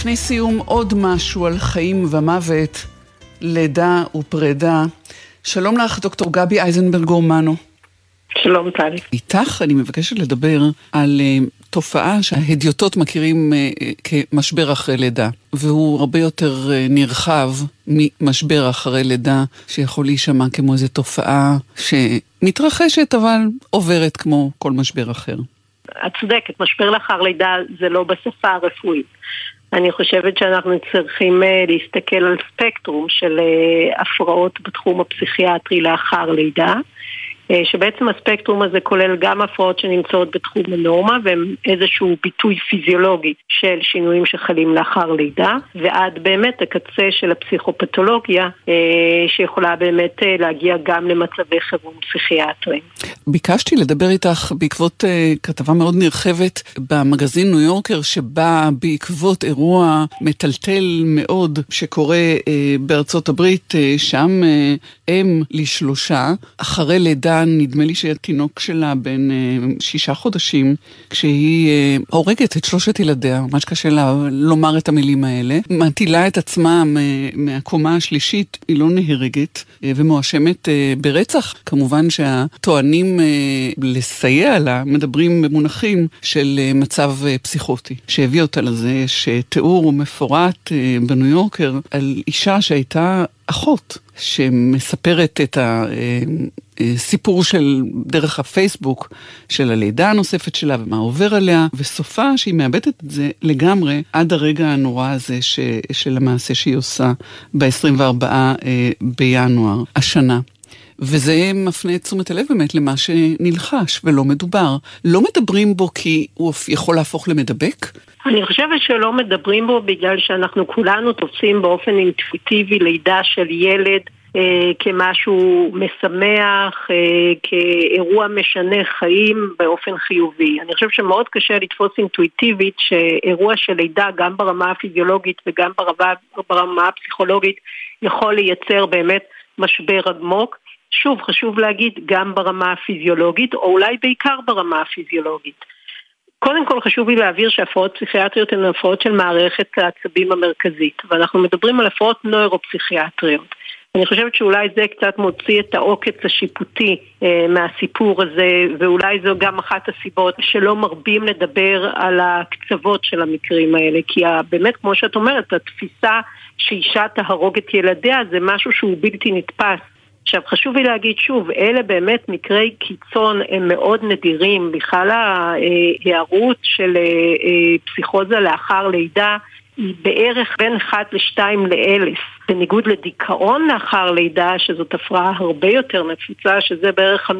A: ולפני סיום עוד משהו על חיים ומוות, לידה ופרידה. שלום לך, דוקטור גבי אייזנברג אורמנו.
G: שלום טלי.
A: איתך אני מבקשת לדבר על uh, תופעה שההדיוטות מכירים uh, כמשבר אחרי לידה, והוא הרבה יותר uh, נרחב ממשבר אחרי לידה, שיכול להישמע כמו איזו תופעה שמתרחשת אבל עוברת כמו כל משבר אחר.
G: את צודקת, משבר לאחר לידה זה לא בשפה הרפואית. אני חושבת שאנחנו צריכים uh, להסתכל על ספקטרום של uh, הפרעות בתחום הפסיכיאטרי לאחר לידה. שבעצם הספקטרום הזה כולל גם הפרעות שנמצאות בתחום הנורמה והן איזשהו ביטוי פיזיולוגי של שינויים שחלים לאחר לידה ועד באמת הקצה של הפסיכופתולוגיה שיכולה באמת להגיע גם למצבי חירום פסיכיאטריים.
A: ביקשתי לדבר איתך בעקבות כתבה מאוד נרחבת במגזין ניו יורקר שבא בעקבות אירוע מטלטל מאוד שקורה בארצות הברית, שם אם לשלושה אחרי לידה נדמה לי שהתינוק שלה בן שישה חודשים, כשהיא הורגת את שלושת ילדיה, ממש קשה לה לומר את המילים האלה, מטילה את עצמה מהקומה השלישית, היא לא נהרגת ומואשמת ברצח. כמובן שהטוענים לסייע לה מדברים במונחים של מצב פסיכוטי, שהביא אותה לזה. יש תיאור מפורט בניו יורקר על אישה שהייתה אחות שמספרת את הסיפור של דרך הפייסבוק של הלידה הנוספת שלה ומה עובר עליה, וסופה שהיא מאבדת את זה לגמרי עד הרגע הנורא הזה ש, של המעשה שהיא עושה ב-24 בינואר השנה. וזה מפנה את תשומת הלב באמת למה שנלחש ולא מדובר. לא מדברים בו כי הוא יכול להפוך למדבק?
G: אני חושבת שלא מדברים בו בגלל שאנחנו כולנו תופסים באופן אינטואיטיבי לידה של ילד אה, כמשהו משמח, אה, כאירוע משנה חיים באופן חיובי. אני חושבת שמאוד קשה לתפוס אינטואיטיבית שאירוע של לידה גם ברמה הפיזיולוגית וגם ברמה, ברמה הפסיכולוגית יכול לייצר באמת משבר עמוק. שוב, חשוב להגיד גם ברמה הפיזיולוגית, או אולי בעיקר ברמה הפיזיולוגית. קודם כל חשוב לי להבהיר שהפרעות פסיכיאטריות הן הפרעות של מערכת העצבים המרכזית, ואנחנו מדברים על הפרעות נוירו-פסיכיאטריות. אני חושבת שאולי זה קצת מוציא את העוקץ השיפוטי אה, מהסיפור הזה, ואולי זו גם אחת הסיבות שלא מרבים לדבר על הקצוות של המקרים האלה, כי באמת, כמו שאת אומרת, התפיסה שאישה תהרוג את ילדיה זה משהו שהוא בלתי נתפס. עכשיו חשוב לי להגיד שוב, אלה באמת מקרי קיצון הם מאוד נדירים, בכלל ההיערות של פסיכוזה לאחר לידה היא בערך בין 1 ל-2 לאלף, בניגוד לדיכאון לאחר לידה, שזאת הפרעה הרבה יותר נפוצה, שזה בערך 15%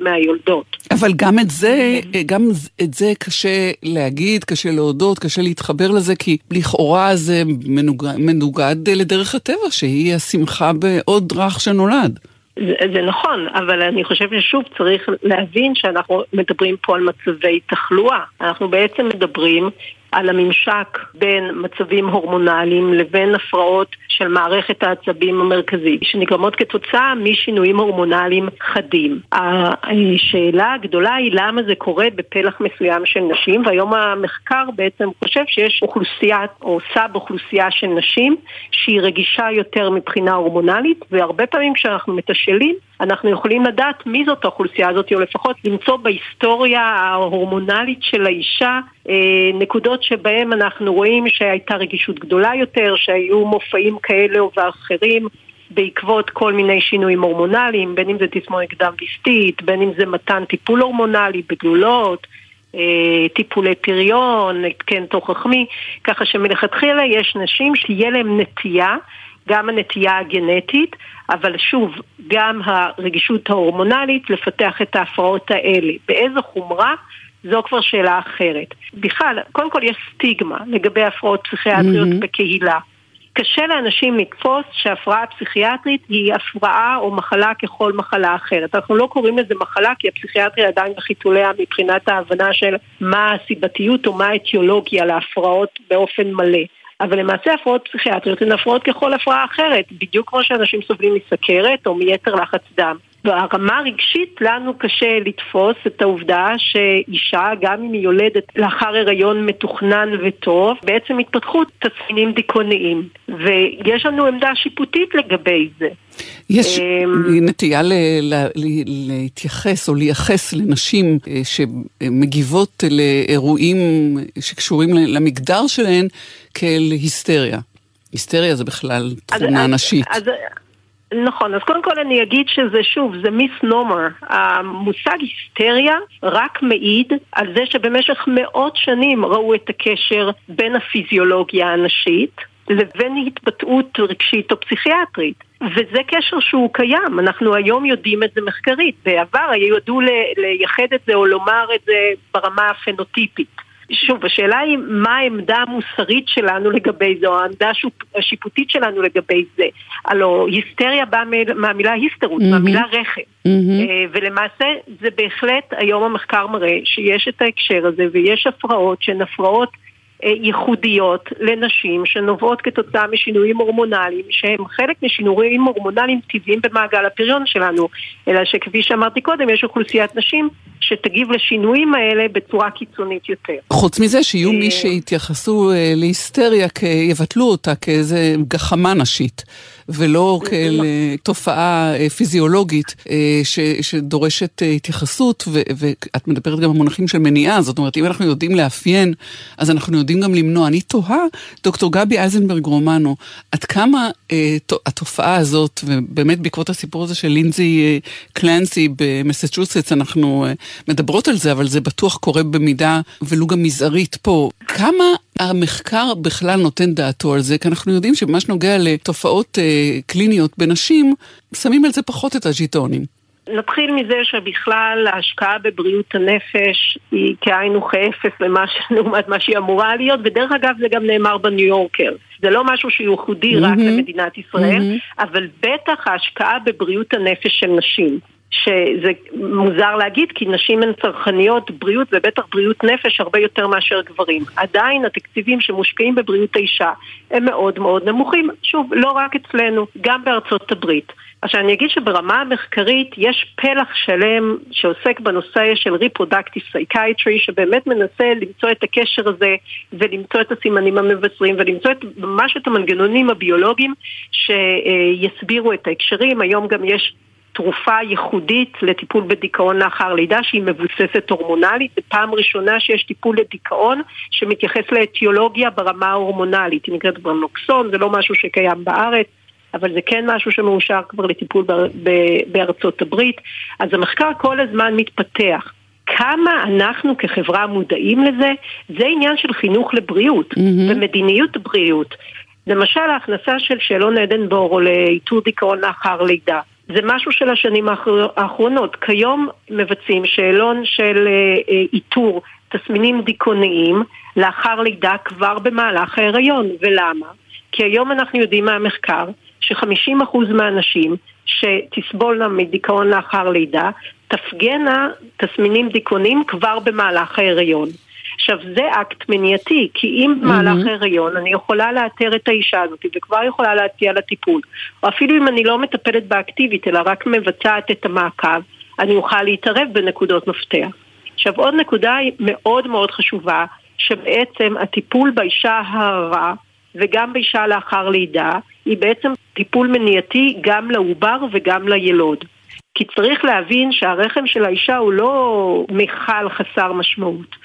G: מהיולדות.
A: אבל גם את זה, גם את זה קשה להגיד, קשה להודות, קשה להתחבר לזה, כי לכאורה זה מנוגד, מנוגד לדרך הטבע, שהיא השמחה בעוד רך שנולד.
G: זה, זה נכון, אבל אני חושבת ששוב צריך להבין שאנחנו מדברים פה על מצבי תחלואה. אנחנו בעצם מדברים על הממשק בין מצבים הורמונליים לבין הפרעות של מערכת העצבים המרכזית, שנגרמות כתוצאה משינויים הורמונליים חדים. השאלה הגדולה היא למה זה קורה בפלח מסוים של נשים, והיום המחקר בעצם חושב שיש אוכלוסייה, או סאב אוכלוסייה של נשים, שהיא רגישה יותר מבחינה הורמונלית, והרבה פעמים כשאנחנו מתשאלים, אנחנו יכולים לדעת מי זאת האוכלוסייה הזאת, או לפחות למצוא בהיסטוריה ההורמונלית של האישה אה, נקודות שבהן אנחנו רואים שהייתה רגישות גדולה יותר, שהיו מופעים כאלה ואחרים בעקבות כל מיני שינויים הורמונליים, בין אם זה תסמונת קדם ויסטית, בין אם זה מתן טיפול הורמונלי בגלולות, אה, טיפולי פריון, התקן תוך רחמי, ככה שמלכתחילה יש נשים שתהיה להן נטייה, גם הנטייה הגנטית, אבל שוב, גם הרגישות ההורמונלית לפתח את ההפרעות האלה. באיזו חומרה? זו כבר שאלה אחרת. בכלל, קודם כל יש סטיגמה לגבי הפרעות פסיכיאטריות mm-hmm. בקהילה. קשה לאנשים לתפוס שהפרעה פסיכיאטרית היא הפרעה או מחלה ככל מחלה אחרת. אנחנו לא קוראים לזה מחלה כי הפסיכיאטריה עדיין בחיתוליה מבחינת ההבנה של מה הסיבתיות או מה האטיולוגיה להפרעות באופן מלא. אבל למעשה הפרעות פסיכיאטריות הן הפרעות ככל הפרעה אחרת, בדיוק כמו שאנשים סובלים מסכרת או מיתר לחץ דם. ברמה הרגשית לנו קשה לתפוס את העובדה שאישה, גם אם היא יולדת לאחר הריון מתוכנן וטוב, בעצם התפתחות תסמינים דיכאוניים. ויש לנו עמדה שיפוטית לגבי זה.
A: יש אמ, נטייה ל- ל- ל- להתייחס או לייחס לנשים אה, שמגיבות לאירועים שקשורים למגדר שלהן כאל היסטריה. היסטריה זה בכלל תכונה נשית. אז,
G: נכון, אז קודם כל אני אגיד שזה שוב, זה מיסנומר. המושג היסטריה רק מעיד על זה שבמשך מאות שנים ראו את הקשר בין הפיזיולוגיה הנשית לבין התבטאות רגשית או פסיכיאטרית. וזה קשר שהוא קיים, אנחנו היום יודעים את זה מחקרית. בעבר ידעו לייחד את זה או לומר את זה ברמה הפנוטיפית. שוב, השאלה היא מה העמדה המוסרית שלנו לגבי זה, או העמדה השיפוטית שלנו לגבי זה. הלו, היסטריה באה מהמילה היסטרות, mm-hmm. מהמילה רחם. Mm-hmm. ולמעשה זה בהחלט, היום המחקר מראה שיש את ההקשר הזה ויש הפרעות שהן הפרעות אה, ייחודיות לנשים שנובעות כתוצאה משינויים הורמונליים שהם חלק משינויים הורמונליים טבעיים במעגל הפריון שלנו אלא שכפי שאמרתי קודם יש אוכלוסיית נשים שתגיב לשינויים האלה בצורה קיצונית יותר.
A: חוץ מזה שיהיו מי אה, שיתייחסו אה, להיסטריה, יבטלו אותה כאיזה גחמה נשית. ולא כאל אה, תופעה פיזיולוגית ש, שדורשת התייחסות, ו, ואת מדברת גם במונחים של מניעה, זאת אומרת, אם אנחנו יודעים לאפיין, אז אנחנו יודעים גם למנוע. אני תוהה, דוקטור גבי אייזנברג רומנו, עד כמה אה, התופעה הזאת, ובאמת בעקבות הסיפור הזה של לינזי קלנסי במסצ'וסטס, אנחנו מדברות על זה, אבל זה בטוח קורה במידה ולו גם מזערית פה. כמה המחקר בכלל נותן דעתו על זה, כי אנחנו יודעים שבמה שנוגע לתופעות אה, קליניות בנשים, שמים על זה פחות את הז'יטונים.
G: נתחיל מזה שבכלל ההשקעה בבריאות הנפש היא כאין וכאפס לעומת מה שהיא אמורה להיות, ודרך אגב זה גם נאמר בניו יורקר. זה לא משהו שייחודי mm-hmm. רק למדינת ישראל, mm-hmm. אבל בטח ההשקעה בבריאות הנפש של נשים. שזה מוזר להגיד כי נשים הן צרכניות בריאות ובטח בריאות נפש הרבה יותר מאשר גברים. עדיין התקציבים שמושקעים בבריאות האישה הם מאוד מאוד נמוכים, שוב, לא רק אצלנו, גם בארצות הברית. עכשיו אני אגיד שברמה המחקרית יש פלח שלם שעוסק בנושא של reproductive psychiatry שבאמת מנסה למצוא את הקשר הזה ולמצוא את הסימנים המבשרים ולמצוא את, ממש את המנגנונים הביולוגיים שיסבירו את ההקשרים. היום גם יש תרופה ייחודית לטיפול בדיכאון לאחר לידה שהיא מבוססת הורמונלית. זו פעם ראשונה שיש טיפול לדיכאון שמתייחס לאטיולוגיה ברמה ההורמונלית. היא נקראת ברנוקסון, זה לא משהו שקיים בארץ. אבל זה כן משהו שמאושר כבר לטיפול בארצות הברית. אז המחקר כל הזמן מתפתח. כמה אנחנו כחברה מודעים לזה, זה עניין של חינוך לבריאות
A: מהמם.
G: ומדיניות בריאות. למשל ההכנסה של שאלון עדנבור או לאיתור דיכאון לאחר לידה. זה משהו של השנים האחר- האחרונות. כיום מבצעים שאלון של אה, אה, איתור תסמינים דיכאוניים לאחר לידה כבר במהלך ההיריון. ולמה? כי היום אנחנו יודעים מהמחקר ש-50% מהנשים שתסבולנה מדיכאון לאחר לידה תפגנה תסמינים דיכאוניים כבר במהלך ההיריון. עכשיו זה אקט מניעתי, כי אם במהלך ההיריון אני יכולה לאתר את האישה הזאת וכבר יכולה להציע לה טיפול, או אפילו אם אני לא מטפלת בה אקטיבית אלא רק מבצעת את המעקב, אני אוכל להתערב בנקודות מפתח. עכשיו עוד נקודה מאוד מאוד חשובה, שבעצם הטיפול באישה ההרה וגם באישה לאחר לידה, היא בעצם טיפול מניעתי גם לעובר וגם לילוד. כי צריך להבין שהרחם של האישה הוא לא מכל חסר משמעות.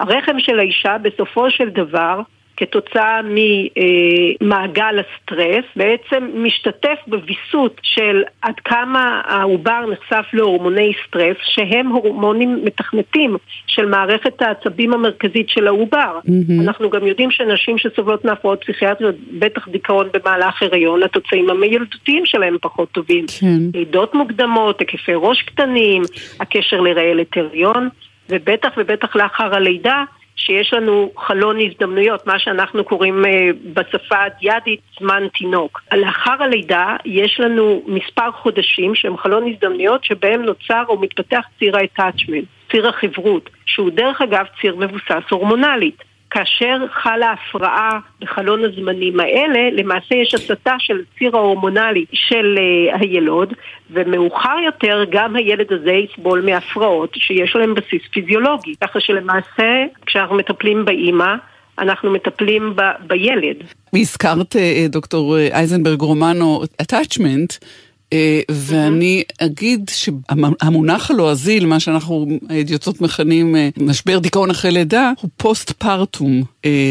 G: הרחם של האישה בסופו של דבר, כתוצאה ממעגל הסטרס, בעצם משתתף בוויסות של עד כמה העובר נחשף להורמוני סטרס, שהם הורמונים מתכנתים של מערכת העצבים המרכזית של העובר. אנחנו גם יודעים שנשים שסובלות מהפרעות פסיכיאטריות, בטח דיכאון במהלך הריון, התוצאים המילדותיים שלהם פחות טובים.
A: כן.
G: לידות מוקדמות, היקפי ראש קטנים, הקשר לרעלת הריון, ובטח ובטח לאחר הלידה, שיש לנו חלון הזדמנויות, מה שאנחנו קוראים אה, בשפה הדיאדית זמן תינוק. לאחר הלידה יש לנו מספר חודשים שהם חלון הזדמנויות שבהם נוצר או מתפתח ציר ה-attachment, ציר החברות, שהוא דרך אגב ציר מבוסס הורמונלית. כאשר חלה הפרעה בחלון הזמנים האלה, למעשה יש הסטה של הציר ההורמונלי של uh, הילוד, ומאוחר יותר גם הילד הזה יסבול מהפרעות שיש להם בסיס פיזיולוגי. ככה שלמעשה, כשאנחנו מטפלים באימא, אנחנו מטפלים ב- בילד.
A: הזכרת, אה, דוקטור אה, אייזנברג רומנו, attachment, אה, ואני אגיד שהמונח הלועזי, למה שאנחנו הידיעות מכנים אה, משבר דיכאון אחרי לידה, הוא פוסט פרטום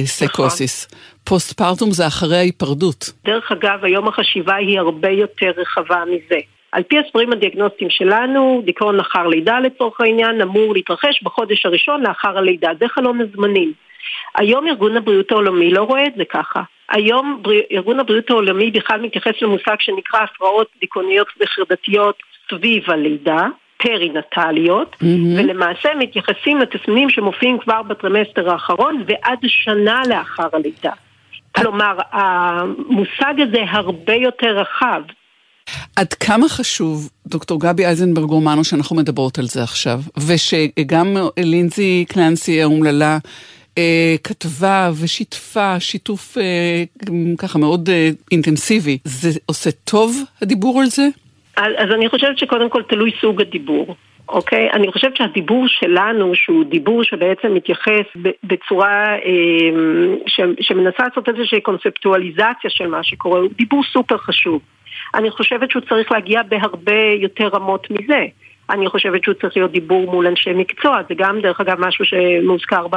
A: psychosis. Post partum זה אחרי ההיפרדות.
G: דרך אגב, היום החשיבה היא הרבה יותר רחבה מזה. על פי הספרים הדיאגנוסטיים שלנו, דיכאון לאחר לידה לצורך העניין אמור להתרחש בחודש הראשון לאחר הלידה, זה חלון הזמנים. היום ארגון הבריאות העולמי לא רואה את זה ככה. היום. ארגון הבריאות העולמי בכלל מתייחס למושג שנקרא הפרעות דיכאוניות וחרדתיות סביב הלידה. פרינטליות, mm-hmm. ולמעשה מתייחסים לתסמינים שמופיעים כבר בטרימסטר האחרון ועד שנה לאחר הלידה. כלומר, המושג הזה הרבה יותר רחב.
A: עד כמה חשוב, דוקטור גבי אייזנברג רומנו, שאנחנו מדברות על זה עכשיו, ושגם לינזי קלנסי האומללה אה, כתבה ושיתפה שיתוף אה, ככה מאוד אה, אינטנסיבי, זה עושה טוב הדיבור על זה?
G: אז, אז אני חושבת שקודם כל תלוי סוג הדיבור. אוקיי? אני חושבת שהדיבור שלנו, שהוא דיבור שבעצם מתייחס בצורה אה, ש, שמנסה לעשות איזושהי קונספטואליזציה של מה שקורה, הוא דיבור סופר חשוב. אני חושבת שהוא צריך להגיע בהרבה יותר רמות מזה. אני חושבת שהוא צריך להיות דיבור מול אנשי מקצוע, זה גם דרך אגב משהו שמוזכר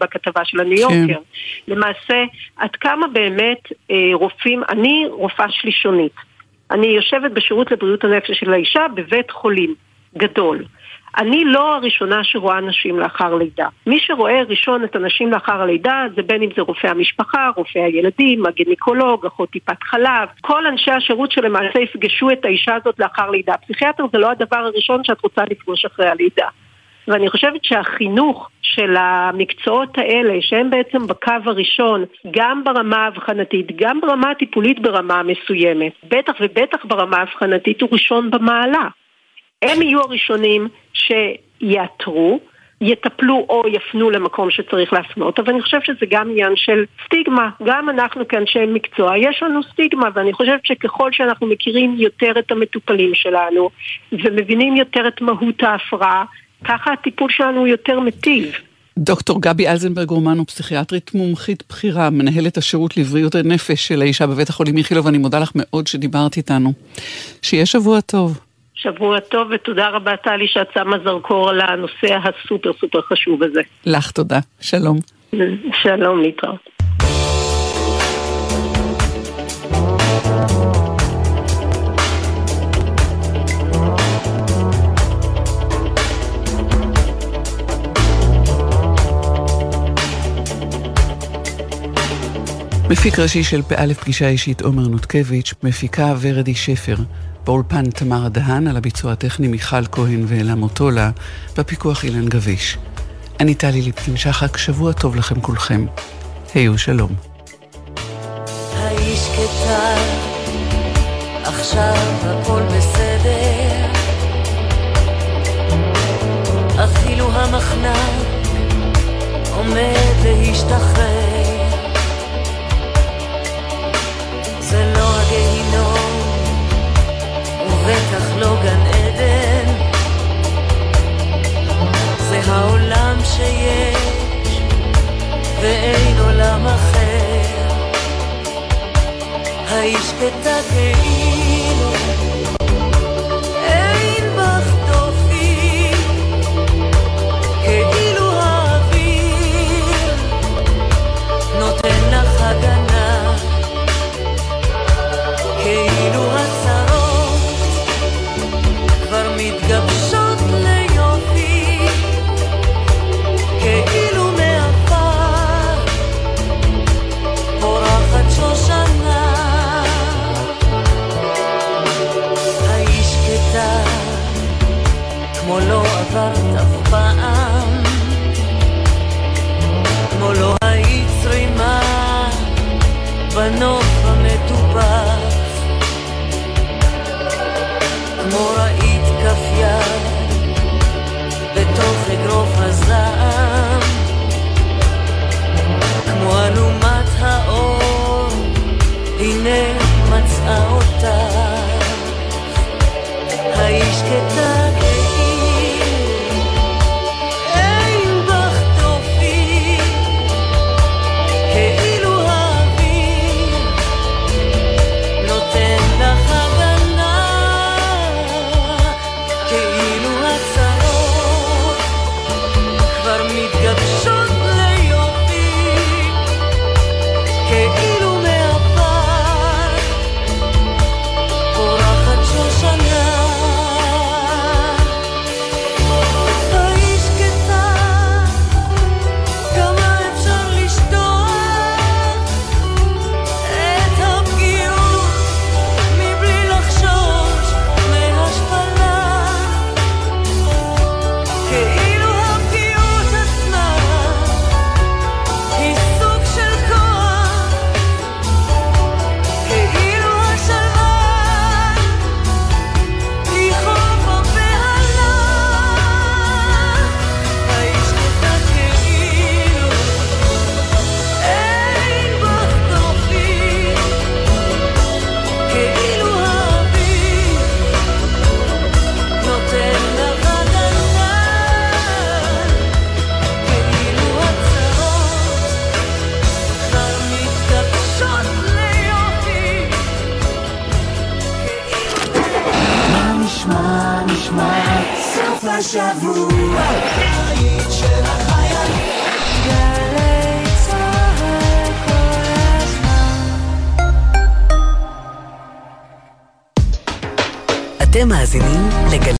G: בכתבה של הניו יורקר. כן. למעשה, עד כמה באמת אה, רופאים, אני רופאה שלישונית. אני יושבת בשירות לבריאות הנפש של האישה בבית חולים גדול. אני לא הראשונה שרואה נשים לאחר לידה. מי שרואה ראשון את הנשים לאחר הלידה זה בין אם זה רופא המשפחה, רופא הילדים, הגניקולוג, אחות טיפת חלב. כל אנשי השירות שלמעשה יפגשו את האישה הזאת לאחר לידה. פסיכיאטר זה לא הדבר הראשון שאת רוצה לפגוש אחרי הלידה. ואני חושבת שהחינוך של המקצועות האלה, שהם בעצם בקו הראשון, גם ברמה האבחנתית, גם ברמה הטיפולית ברמה מסוימת, בטח ובטח ברמה האבחנתית, הוא ראשון במעלה. הם יהיו הראשונים שיאתרו, יטפלו או יפנו למקום שצריך להפנות, אבל אני חושבת שזה גם עניין של סטיגמה. גם אנחנו כאנשי מקצוע, יש לנו סטיגמה, ואני חושבת שככל שאנחנו מכירים יותר את המטופלים שלנו, ומבינים יותר את מהות ההפרעה, ככה הטיפול שלנו הוא יותר מיטיב.
A: דוקטור גבי אלזנברג רומנו, פסיכיאטרית מומחית בכירה, מנהלת השירות לבריאות הנפש של האישה בבית החולים איכילוב, אני מודה לך מאוד שדיברת איתנו. שיהיה שבוע טוב.
G: שבוע טוב, ותודה רבה, טלי, שאת שמה זרקור על הנושא הסופר סופר חשוב הזה.
A: לך תודה. שלום.
G: שלום, להתראות.
A: מפיק ראשי של פא' פגישה אישית עומר נותקביץ', מפיקה ורדי שפר. באולפן תמר דהן, על הביצוע הטכני מיכל כהן ואלה מוטולה, בפיקוח אילן גביש. אני טלי ליפקין שחק, שבוע טוב לכם כולכם. היו שלום.
H: האיש קטן, עכשיו הכל בסדר, אפילו המחנק עומד להשתחרר. ובטח לא גן עדן. זה העולם שיש, ואין עולם אחר. האיש
I: כתת